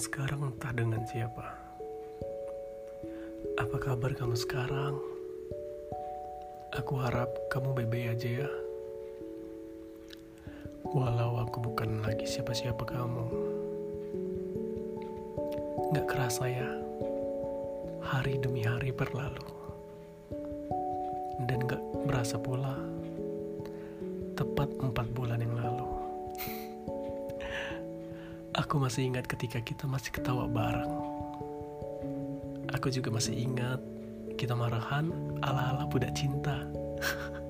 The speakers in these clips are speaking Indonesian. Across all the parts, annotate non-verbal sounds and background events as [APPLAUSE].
sekarang entah dengan siapa. Apa kabar kamu sekarang? Aku harap kamu baik-baik aja ya. Walau aku bukan lagi siapa-siapa kamu. Gak kerasa ya, hari demi hari berlalu. Dan gak berasa pula, tepat empat bulan yang lalu. Aku masih ingat ketika kita masih ketawa bareng. Aku juga masih ingat kita marahan ala-ala budak cinta.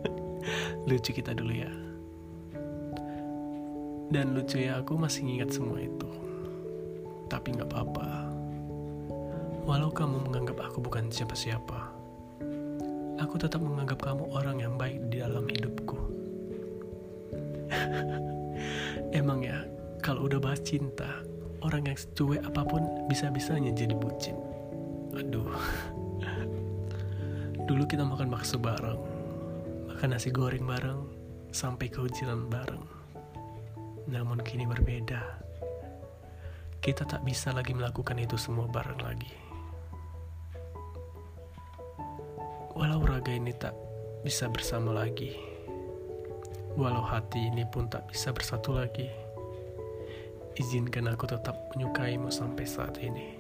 [LAUGHS] lucu kita dulu ya. Dan lucu ya aku masih ingat semua itu. Tapi nggak apa-apa. Walau kamu menganggap aku bukan siapa-siapa, aku tetap menganggap kamu orang yang baik di dalam hidupku. [LAUGHS] Emang ya, kalau udah bahas cinta, orang yang cuek apa pun bisa-bisanya jadi bucin. Aduh. [LAUGHS] Dulu kita makan bakso bareng, makan nasi goreng bareng, sampai ke hujan bareng. Namun kini berbeda. Kita tak bisa lagi melakukan itu semua bareng lagi. Walau raga ini tak bisa bersama lagi. Walau hati ini pun tak bisa bersatu lagi Izinkan aku tetap menyukaimu sampai saat ini.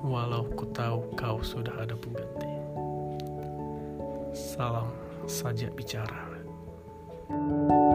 Walau ku tahu kau sudah ada pengganti. Salam sajak bicara. thank you